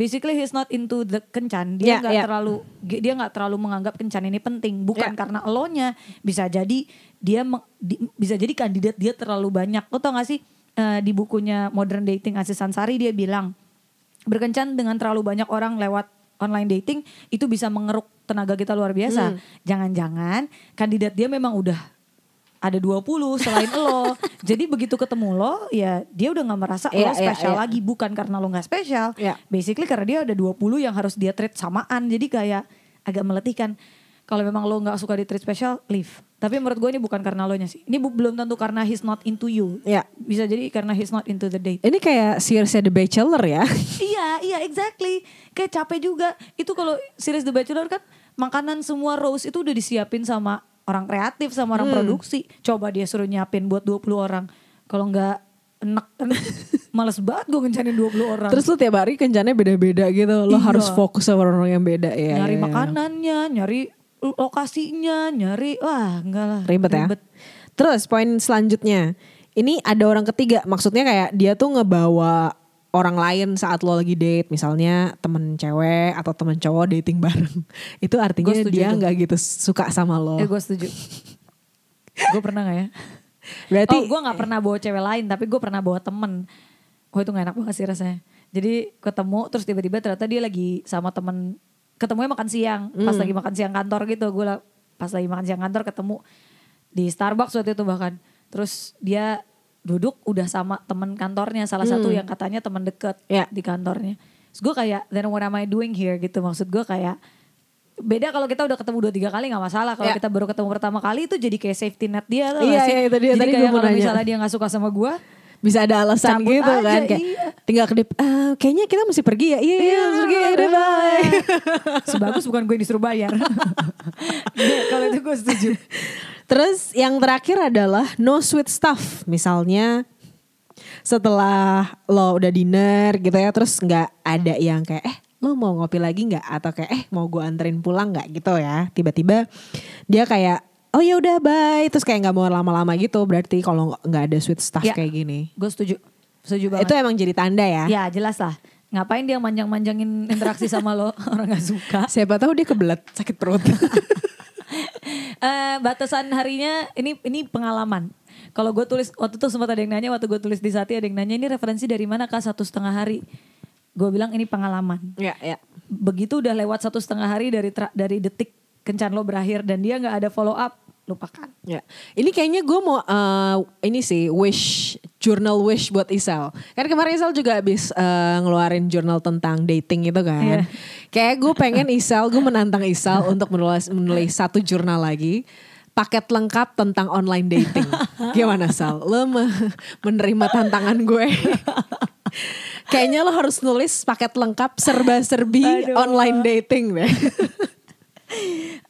Basically he's not into the kencan. Dia nggak
ya.
terlalu dia nggak terlalu menganggap kencan ini penting. Bukan
Ya.
karena elonya. Bisa jadi dia di- bisa jadi kandidat dia terlalu banyak. Lo tau gak sih eh, di bukunya Modern Dating Aziz Ansari dia bilang berkencan dengan terlalu banyak orang lewat online dating itu bisa mengeruk tenaga kita luar biasa. Jangan-jangan kandidat dia memang udah ada 20 selain lo. Jadi begitu ketemu lo ya dia udah nggak merasa
Iya,
lo
iya,
spesial
iya.
lagi bukan karena lo nggak spesial.
Iya.
Basically karena dia ada 20 yang harus dia treat samaan. Jadi kayak agak meletihkan. Kalau memang lo nggak suka di treat spesial, leave. Tapi menurut gue ini bukan karena lo nya sih. Ini bu- belum tentu karena he's not into you.
Ya.
Bisa jadi karena he's not into the date.
Ini kayak series The Bachelor ya.
iya, iya exactly. Kayak capek juga. Itu kalau series The Bachelor kan makanan semua rose itu udah disiapin sama orang kreatif, sama
Hmm.
orang produksi. Coba dia suruh nyiapin buat 20 orang. Kalau nggak enak kan males banget gue ngencanin 20 orang.
Terus lu tiap hari kencannya beda-beda gitu. Lo
Iya.
harus fokus sama orang yang beda ya.
nyari
ya, ya.
makanannya, nyari lokasinya, nyari wah enggak lah.
Ribet ya. Terus poin selanjutnya. Ini ada orang ketiga. Maksudnya kayak dia tuh ngebawa orang lain saat lo lagi date. Misalnya temen cewek atau temen cowok dating bareng. Itu artinya dia nggak gitu suka sama lo.
Eh gue setuju. gue pernah gak ya?
Berarti
oh gue gak pernah bawa cewek lain tapi gue pernah bawa temen. Oh itu gak enak banget sih rasanya. Jadi ketemu terus tiba-tiba ternyata dia lagi sama temen. Ketemunya makan siang. Pas
Hmm.
lagi makan siang kantor gitu. Gue pas lagi makan siang kantor ketemu di Starbucks waktu itu bahkan. Terus dia duduk udah sama temen kantornya. Salah satu yang katanya temen deket
Hmm. Ya.
di kantornya. Terus gue kayak then what am I doing here gitu. Maksud gue kayak beda kalau kita udah ketemu dua tiga kali nggak masalah kalau
Ya.
kita baru ketemu pertama kali itu jadi kayak safety net dia tuh
Iya, iya, itu dia.
jadi
Tadi
kayak kalau misalnya dia nggak suka sama gue
bisa ada alasan
Cabut
gitu
aja,
kan kayak
iya.
tinggal kedip "Ah, kayaknya kita mesti pergi ya iya iya harus pergi ya udah bye
sebagus bukan gue yang disuruh bayar Iya, kalau itu gue setuju
terus yang terakhir adalah no sweet stuff. Misalnya setelah lo udah dinner gitu ya terus nggak ada yang kayak eh lo mau ngopi lagi nggak? Atau kayak eh mau gue anterin pulang nggak? Gitu ya. Tiba-tiba dia kayak oh ya udah bye. Terus kayak nggak mau lama-lama gitu. Berarti kalau nggak ada sweet stuff
Ya.
kayak gini.
gue setuju. Setuju banget.
Itu emang jadi tanda ya.
Ya jelas lah. Ngapain dia manjang-manjangin interaksi sama lo? Orang nggak suka.
Siapa tahu dia kebelet sakit perut
Eh, batasan harinya ini ini pengalaman. Kalau gue tulis waktu itu sempat ada yang nanya waktu gue tulis di Sati ada yang nanya ini referensi dari mana kak satu setengah hari. Gue bilang ini pengalaman.
ya ya
Begitu udah lewat satu setengah hari dari tra- dari detik kencan lo berakhir dan dia nggak ada follow up, lupakan.
Ya, ini kayaknya gue mau eh, ini sih wish journal wish buat Isal. Kan kemarin Isal juga habis eh, ngeluarin jurnal tentang dating itu kan.
Iya.
Kayak gue pengen Isal, gue menantang Isal untuk menulis menulis satu jurnal lagi paket lengkap tentang online dating. Gimana Sal? Lo me- menerima tantangan gue? Kayaknya lo harus nulis paket lengkap serba-serbi online dating deh.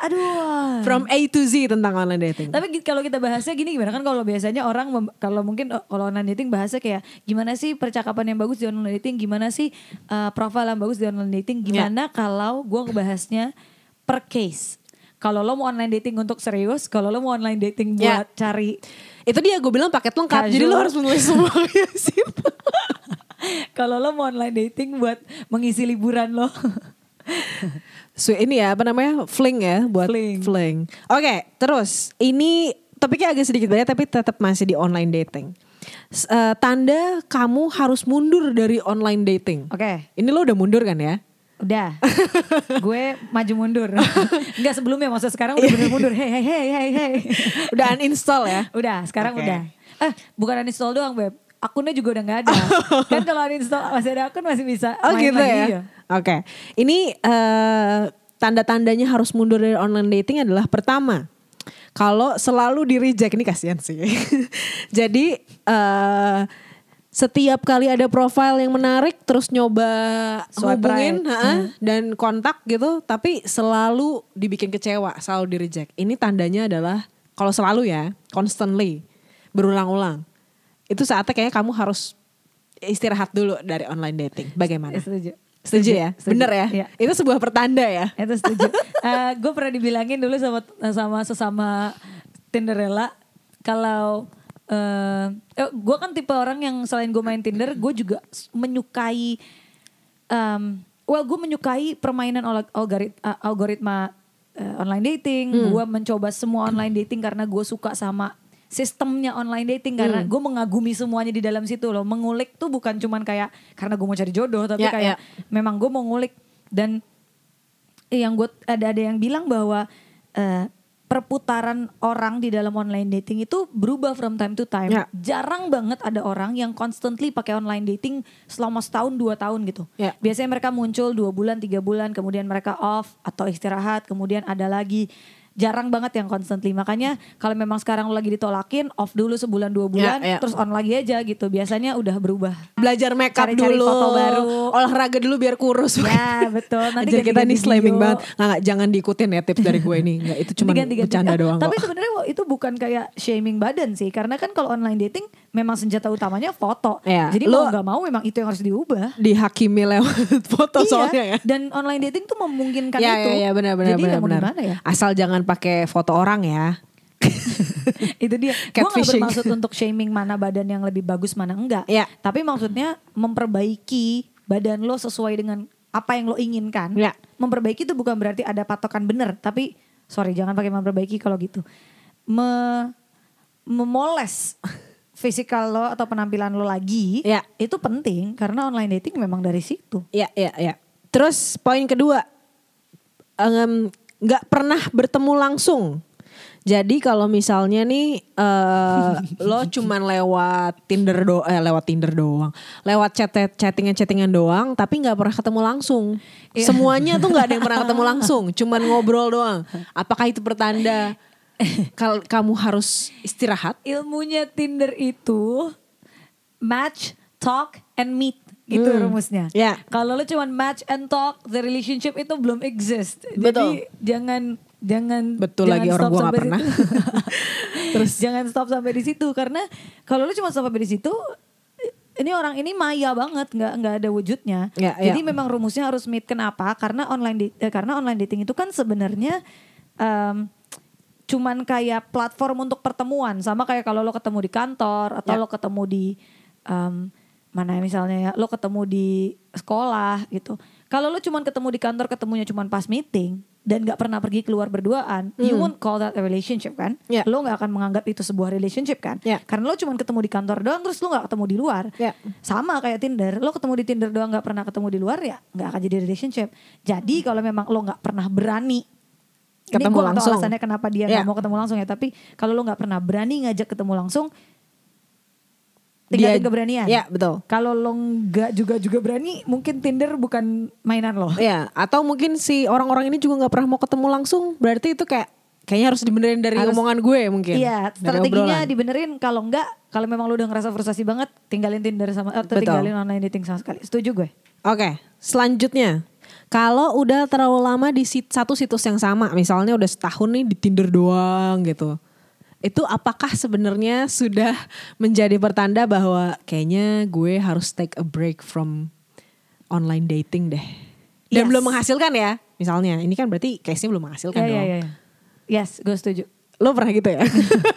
Aduh.
From A to Z tentang online dating.
Tapi kalau kita bahasnya gini gimana kan kalau biasanya orang kalau mungkin oh, kalau online dating bahasnya kayak gimana sih percakapan yang bagus di online dating, gimana sih uh, profile yang bagus di online dating, gimana kalau gue ngebahasnya per case. Kalau lo mau online dating untuk serius, kalau lo mau online dating
Ya.
buat cari
Itu dia gue bilang paket lengkap. Jadi lo
Casual.
harus menulis semuanya di situ.
kalau lo mau online dating buat mengisi liburan lo.
So, ini ya apa namanya fling ya buat
Fling.
fling. Oke, terus ini topiknya agak sedikit beda tapi tetap masih di online dating. Eh, tanda kamu harus mundur dari online dating.
Oke.
Ini lo udah mundur kan ya?
Udah, gue maju mundur. Enggak sebelumnya, maksud sekarang udah bener mundur. Hei, hei, hei, hei, hei.
Udah uninstall ya?
Udah, sekarang
Oke.
udah. Eh, bukan uninstall doang, Beb. Akunnya juga udah nggak ada. kan kalau uninstall masih ada akun masih bisa
Oh
main
gitu
lagi.
ya?
iya.
Oke. Ini eh, tanda-tandanya harus mundur dari online dating adalah pertama. Kalau selalu di reject ini kasihan sih. Jadi eh, setiap kali ada profile yang menarik terus nyoba
Swipe
hubungin
right.
ha-ha, dan kontak gitu tapi selalu dibikin kecewa, selalu di reject. Ini tandanya adalah kalau selalu ya, constantly berulang-ulang. Itu saatnya kayaknya kamu harus istirahat dulu dari online dating. Bagaimana?
Eh, Setuju.
Setuju ya?
Setuju.
Bener ya?
Iya.
Itu sebuah pertanda ya?
Itu setuju. gue pernah dibilangin dulu sama sama sesama Tinderella kalau eh gue kan tipe orang yang selain gue main Tinder, gue juga menyukai em, well gue menyukai permainan algorit- uh, algoritma uh, online dating. Gue mencoba semua online dating karena gue suka sama sistemnya online dating karena gue mengagumi semuanya di dalam situ loh. Mengulik tuh bukan cuman kayak karena gue mau cari jodoh, tapi
Ya,
kayak
ya.
memang gue mau ngulik dan yang gue ada ada yang bilang bahwa eh, perputaran orang di dalam online dating itu berubah from time to time.
Ya.
Jarang banget ada orang yang constantly pakai online dating selama setahun dua tahun gitu.
Ya.
Biasanya mereka muncul dua bulan tiga bulan, kemudian mereka off atau istirahat, kemudian ada lagi. Jarang banget yang constantly. Makanya kalau memang sekarang lo lagi ditolakin, off dulu sebulan dua bulan,
ya.
terus on lagi aja gitu. Biasanya udah berubah.
Belajar makeup
Cari-cari
dulu,
foto baru.
olahraga dulu biar kurus.
Ya betul. Nanti
Anjir, kita nih slamming banget. Nggak, nggak, jangan diikutin ya tips dari gue ini. Nggak, itu cuma bercanda
Ah,
doang
Tapi sebenarnya itu bukan kayak shaming badan sih, karena kan kalau online dating memang senjata utamanya foto.
Iya,
Jadi
lo-
mau nggak mau memang itu yang harus diubah.
Dihakimi lewat foto soalnya ya.
Dan online dating tuh memungkinkan
Ya,
itu.
ya, ya, benar, benar,
Jadi
benar, benar.
ya?
Asal jangan pakai foto orang ya.
itu dia. Gue gak bermaksud untuk shaming mana badan yang lebih bagus mana enggak.
Iya.
Tapi maksudnya memperbaiki badan lo sesuai dengan apa yang lo inginkan.
Iya.
Memperbaiki itu bukan berarti ada patokan bener. Tapi sorry jangan pakai memperbaiki kalau gitu. Me- memoles fisikal lo atau penampilan lo lagi.
Iya.
Itu penting karena online dating memang dari situ.
Iya, iya, iya. Terus poin kedua, nggak pernah bertemu langsung. Jadi kalau misalnya nih eh, lo cuman lewat Tinder do eh lewat Tinder doang, lewat chat chattingan chattingan doang, tapi nggak pernah ketemu langsung.
Iya.
Semuanya tuh nggak ada yang pernah ketemu langsung, cuman ngobrol doang. Apakah itu pertanda kalau kamu harus istirahat?
Ilmunya Tinder itu match, talk, and meet. Itu
Hmm.
rumusnya.
Ya.
Kalau lo cuman match and talk, the relationship itu belum exist.
Betul.
Jadi jangan jangan
Betul
jangan
lagi, orang gua
sampai
pernah.
Terus jangan stop sampai di situ karena kalau lo cuma stop sampai di situ ini orang ini maya banget, nggak nggak ada wujudnya.
Ya, ya.
Jadi memang rumusnya harus meet kenapa? Karena online da- eh, karena online dating itu kan sebenarnya em, cuman kayak platform untuk pertemuan sama kayak kalau lo ketemu di kantor atau
Ya.
lo ketemu di em, mana ya misalnya ya lo ketemu di sekolah gitu kalau lo cuman ketemu di kantor ketemunya cuman pas meeting dan nggak pernah pergi keluar berduaan you won't call that a relationship kan
Ya.
lo nggak akan menganggap itu sebuah relationship kan
Ya.
karena lo cuman ketemu di kantor doang terus lo nggak ketemu di luar
Ya.
sama kayak Tinder lo ketemu di Tinder doang nggak pernah ketemu di luar ya nggak akan jadi relationship jadi kalau memang lo nggak pernah berani
Ketemu
ini gak tahu
langsung.
alasannya kenapa dia nggak mau ketemu langsung ya tapi kalau lo nggak pernah berani ngajak ketemu langsung
Dia-
tingkatin keberanian
Ya betul.
kalau lo nggak juga juga berani mungkin Tinder bukan mainan lo
Ya, atau mungkin si orang-orang ini juga nggak pernah mau ketemu langsung. Berarti itu kayak kayaknya harus dibenerin dari
Harus-
omongan gue mungkin.
Iya, strateginya
obrolan.
dibenerin kalau enggak, kalau memang lu udah ngerasa frustasi banget, tinggalin Tinder sama atau
Betul.
tinggalin online dating sama sekali. Setuju gue.
Oke, selanjutnya. Kalau udah terlalu lama di sit- satu situs yang sama, misalnya udah setahun nih di Tinder doang gitu. Itu apakah sebenarnya sudah menjadi pertanda bahwa kayaknya gue harus take a break from online dating deh. Dan
Yes.
belum menghasilkan ya. Misalnya, ini kan berarti case-nya belum menghasilkan
Iya,
dong.
iya, iya. Yes, gue setuju.
Lo pernah gitu ya?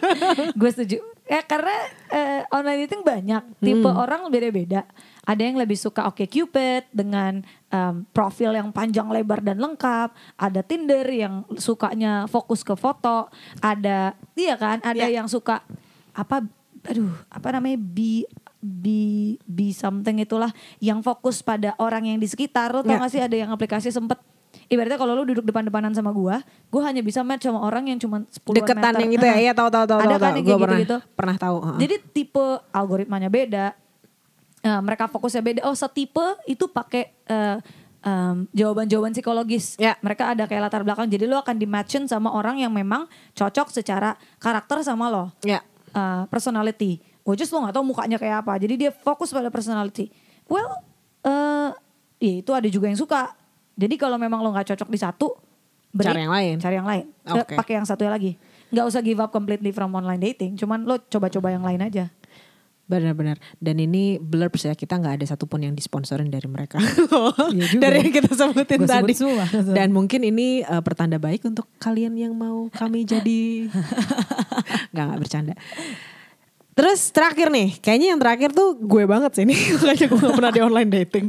gue setuju. Ya karena eh, online dating banyak, tipe
Hmm.
orang beda-beda. Ada yang lebih suka Oke Cupid dengan em, profil yang panjang lebar dan lengkap. Ada Tinder yang sukanya fokus ke foto. Ada, iya kan? Ada
Ya.
yang suka apa? Aduh, apa namanya? Be be be something itulah yang fokus pada orang yang di sekitar. Lo tau
Ya.
gak sih ada yang aplikasi sempet Ibaratnya kalau lu duduk depan-depanan sama gua, gua hanya bisa match sama orang yang cuma 10
Deketan
meter.
yang gitu ya? Iya tahu tahu tahu
Ada
tahu.
kan
tahu.
yang
Gua
kayak
pernah tahu.
Jadi tipe algoritmanya beda. Eh, mereka fokusnya beda. Oh, setipe itu pakai eh, em, jawaban-jawaban psikologis.
Ya.
Mereka ada kayak latar belakang. Jadi lo akan di matchin sama orang yang memang cocok secara karakter sama lo.
ya.
Eh, personality. Which is lo gak tahu mukanya kayak apa. Jadi dia fokus pada personality. Well, eh ya itu ada juga yang suka. Jadi kalau memang lo nggak cocok di satu, break,
Cari yang lain.
Cari yang lain. Eh,
Oke.
Pakai yang satunya lagi. Nggak usah give up completely from online dating. Cuman lo coba-coba yang lain aja.
Benar-benar. Dan ini blurbs ya kita nggak ada satupun yang disponsorin dari mereka.
Iya juga.
dari yang kita sebutin
Gua sebut
tadi.
semua.
Dan mungkin ini eh, pertanda baik untuk kalian yang mau kami jadi. Nggak nggak bercanda. Terus terakhir nih, kayaknya yang terakhir tuh gue banget sih ini. Makanya gue gak pernah di online dating.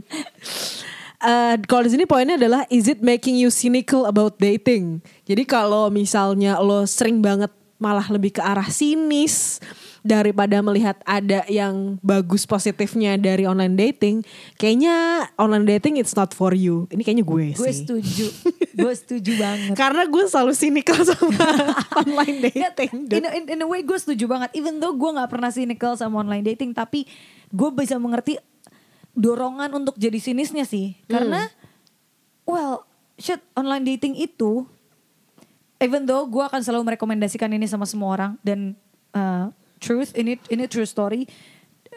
Eh, kalau di sini poinnya adalah is it making you cynical about dating? Jadi kalau misalnya lo sering banget malah lebih ke arah sinis daripada melihat ada yang bagus positifnya dari online dating, kayaknya online dating it's not for you. Ini kayaknya gue
Gue
sih.
setuju. gue setuju banget.
Karena gue selalu cynical sama online
Nggak,
dating.
in, in, in a way gue setuju banget. Even though gue gak pernah cynical sama online dating. Tapi gue bisa mengerti dorongan untuk jadi sinisnya sih. Karena well shit online dating itu. Even though gue akan selalu merekomendasikan ini sama semua orang. Dan uh, truth ini ini true story.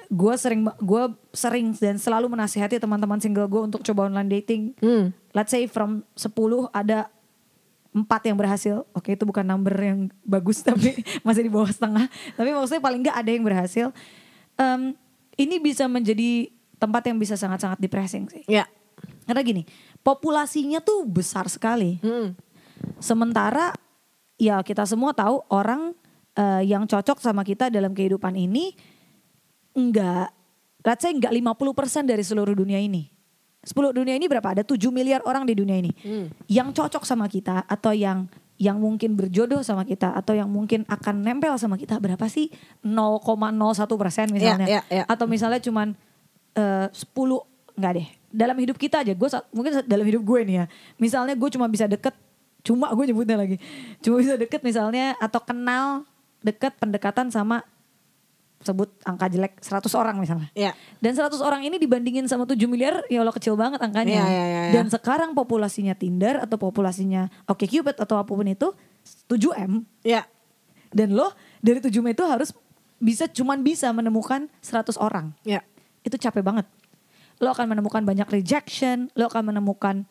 Gue sering gue sering dan selalu menasihati teman-teman single gue untuk coba online dating.
Hmm.
Let's say from 10 ada empat yang berhasil. Oke itu bukan number yang bagus tapi masih di bawah setengah. Tapi maksudnya paling nggak ada yang berhasil. Em, ini bisa menjadi tempat yang bisa sangat-sangat depressing sih.
Ya.
Karena gini, populasinya tuh besar sekali.
Hmm.
Sementara ya kita semua tahu orang eh, yang cocok sama kita dalam kehidupan ini enggak, let's say enggak 50% dari seluruh dunia ini. 10 dunia ini berapa? Ada 7 miliar orang di dunia ini.
Hmm.
Yang cocok sama kita atau yang yang mungkin berjodoh sama kita atau yang mungkin akan nempel sama kita berapa sih? 0,01 persen misalnya.
Ya, ya, ya.
Atau misalnya cuman eh, 10, enggak deh. Dalam hidup kita aja, gue mungkin dalam hidup gue nih ya. Misalnya gue cuma bisa deket, cuma gue nyebutnya lagi. Cuma bisa deket misalnya atau kenal deket pendekatan sama sebut angka jelek 100 orang misalnya.
Ya.
Dan 100 orang ini dibandingin sama 7 miliar ya Allah kecil banget angkanya.
Iya, iya, iya, iya.
Dan sekarang populasinya Tinder atau populasinya OkCupid atau apa pun itu 7M.
Ya.
Dan lo dari 7M itu harus bisa cuman bisa menemukan 100 orang.
Ya.
Itu capek banget. Lo akan menemukan banyak rejection, lo akan menemukan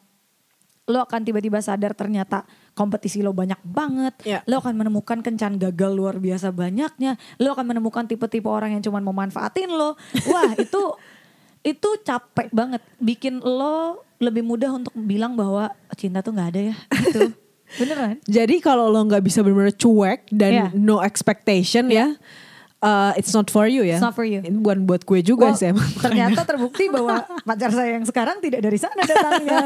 lo akan tiba-tiba sadar ternyata kompetisi lo banyak banget.
Ya.
Lo akan menemukan kencan gagal luar biasa banyaknya. Lo akan menemukan tipe-tipe orang yang cuman mau manfaatin lo. Wah, itu itu capek banget. Bikin lo lebih mudah untuk bilang bahwa cinta tuh nggak ada ya. Gitu. Beneran.
Jadi kalau lo nggak bisa benar-benar cuek dan
Iya.
no expectation ya, uh, it's not for you ya.
It's not for you.
Ini bukan buat gue juga
Well,
sih emang.
ternyata terbukti bahwa pacar saya yang sekarang tidak dari sana datangnya.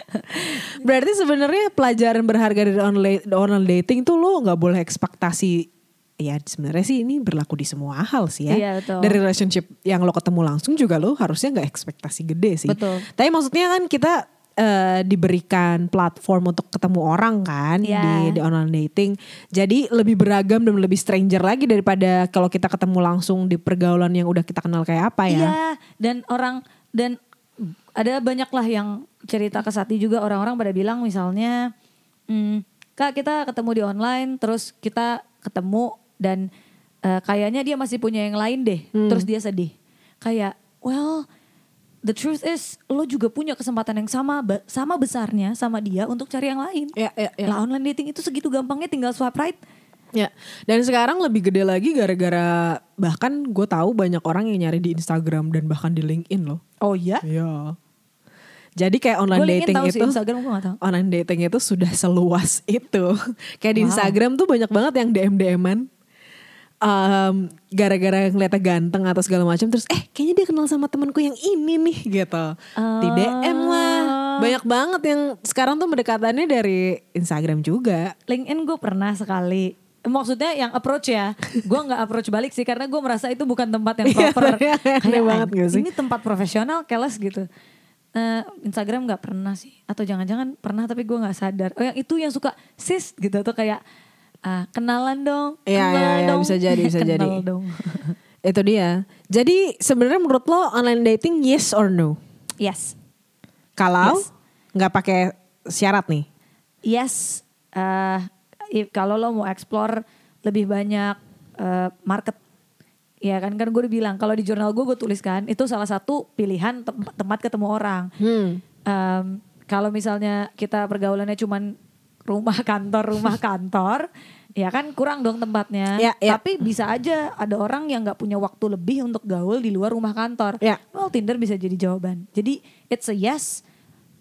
Berarti sebenarnya pelajaran berharga dari online, online dating tuh lo nggak boleh ekspektasi. Ya sebenarnya sih ini berlaku di semua hal sih ya.
Iya, betul.
Dari relationship yang lo ketemu langsung juga lo harusnya nggak ekspektasi gede sih.
Betul.
Tapi maksudnya kan kita eh, diberikan platform untuk ketemu orang kan
Iya.
di, di online dating. Jadi lebih beragam dan lebih stranger lagi daripada kalau kita ketemu langsung di pergaulan yang udah kita kenal kayak apa ya.
Iya, dan orang dan ada banyak lah yang cerita ke Sati juga orang-orang pada bilang misalnya, "Hmm, kak kita ketemu di online, terus kita ketemu dan eh, kayaknya dia masih punya yang lain deh,
Hmm.
terus dia sedih. Kayak, well, the truth is lo juga punya kesempatan yang sama sama besarnya sama dia untuk cari yang lain.
Ya, ya, ya.
Lah online dating itu segitu gampangnya tinggal swipe right.
Ya, dan sekarang lebih gede lagi gara-gara bahkan gue tahu banyak orang yang nyari di Instagram dan bahkan di LinkedIn loh.
Oh iya?
Iya. Jadi kayak online
Gue
dating
tahu sih
itu
Instagram gue gak tahu.
online dating itu sudah seluas itu. Kayak di
Wow.
Instagram tuh banyak banget yang DM DM-an. Em, gara-gara ngeliatnya ganteng atau segala macam terus eh kayaknya dia kenal sama temanku yang ini nih gitu di DM lah
Oh.
banyak banget yang sekarang tuh mendekatannya dari Instagram juga
LinkedIn gue pernah sekali. Maksudnya yang approach ya. Gue nggak approach balik sih karena gue merasa itu bukan tempat yang
Iya,
proper.
iya, aneh
Kayak,
banget gak sih?
Ini tempat profesional, keles gitu. Eh, Instagram nggak pernah sih. Atau jangan-jangan pernah tapi gue nggak sadar. Oh yang itu yang suka sis gitu tuh kayak ah, kenalan dong.
Iya, iya, iya,
dong.
bisa jadi, bisa
Kenal
jadi.
dong.
itu dia jadi sebenarnya menurut lo online dating yes or no
yes.
kalau
Yes.
nggak pakai syarat nih
Yes, i- kalau lo mau explore lebih banyak eh, market, ya kan kan gue udah bilang kalau di jurnal gue gue tuliskan itu salah satu pilihan tem- tempat ketemu orang.
hmm.
Em, kalau misalnya kita pergaulannya cuman rumah kantor rumah kantor, ya kan kurang dong tempatnya.
Ya, ya.
Tapi bisa aja ada orang yang nggak punya waktu lebih untuk gaul di luar rumah kantor.
Ya.
Well Tinder bisa jadi jawaban. Jadi it's a yes.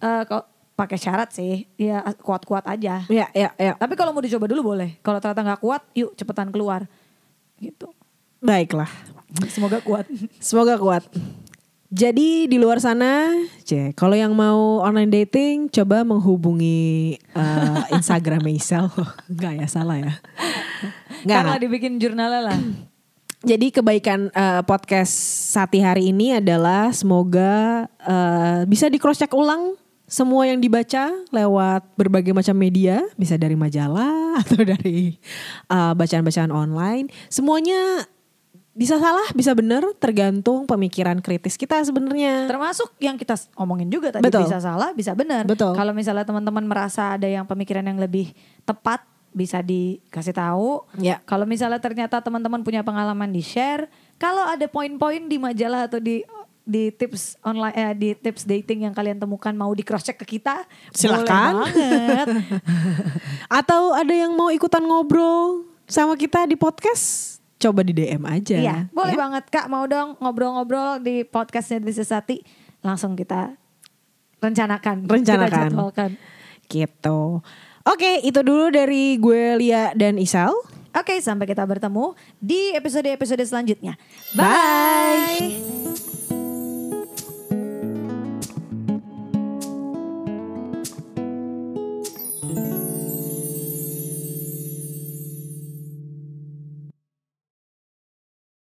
Eh, kalau pakai syarat sih, ya kuat-kuat aja.
ya ya ya
Tapi kalau mau dicoba dulu boleh. Kalau ternyata nggak kuat, yuk cepetan keluar. Gitu.
baiklah
Semoga kuat.
Semoga kuat. Jadi di luar sana, cek. Kalau yang mau online dating, coba menghubungi eh, Instagram Isel. Enggak ya, salah ya. Enggak.
Karena dibikin jurnalnya lah.
Jadi kebaikan eh, podcast Sati hari ini adalah semoga eh, bisa di cross check ulang semua yang dibaca lewat berbagai macam media, bisa dari majalah atau dari eh, bacaan-bacaan online. Semuanya bisa salah, bisa benar, tergantung pemikiran kritis kita sebenarnya.
Termasuk yang kita omongin juga tadi
Betul.
bisa salah, bisa benar. Kalau misalnya teman-teman merasa ada yang pemikiran yang lebih tepat, bisa dikasih tahu.
Ya.
Kalau misalnya ternyata teman-teman punya pengalaman di share, kalau ada poin-poin di majalah atau di di tips online eh, di tips dating yang kalian temukan mau di cross check ke kita,
Silakan.
banget.
Atau ada yang mau ikutan ngobrol sama kita di podcast, coba di DM aja.
Iya, boleh
ya.
banget Kak. Mau dong ngobrol-ngobrol di podcastnya This is Sati. Langsung kita rencanakan.
Rencanakan.
Kita jadwalkan.
Gitu. Oke, itu dulu dari gue Lia dan Isal.
Oke, sampai kita bertemu di episode-episode selanjutnya.
Bye.
Bye.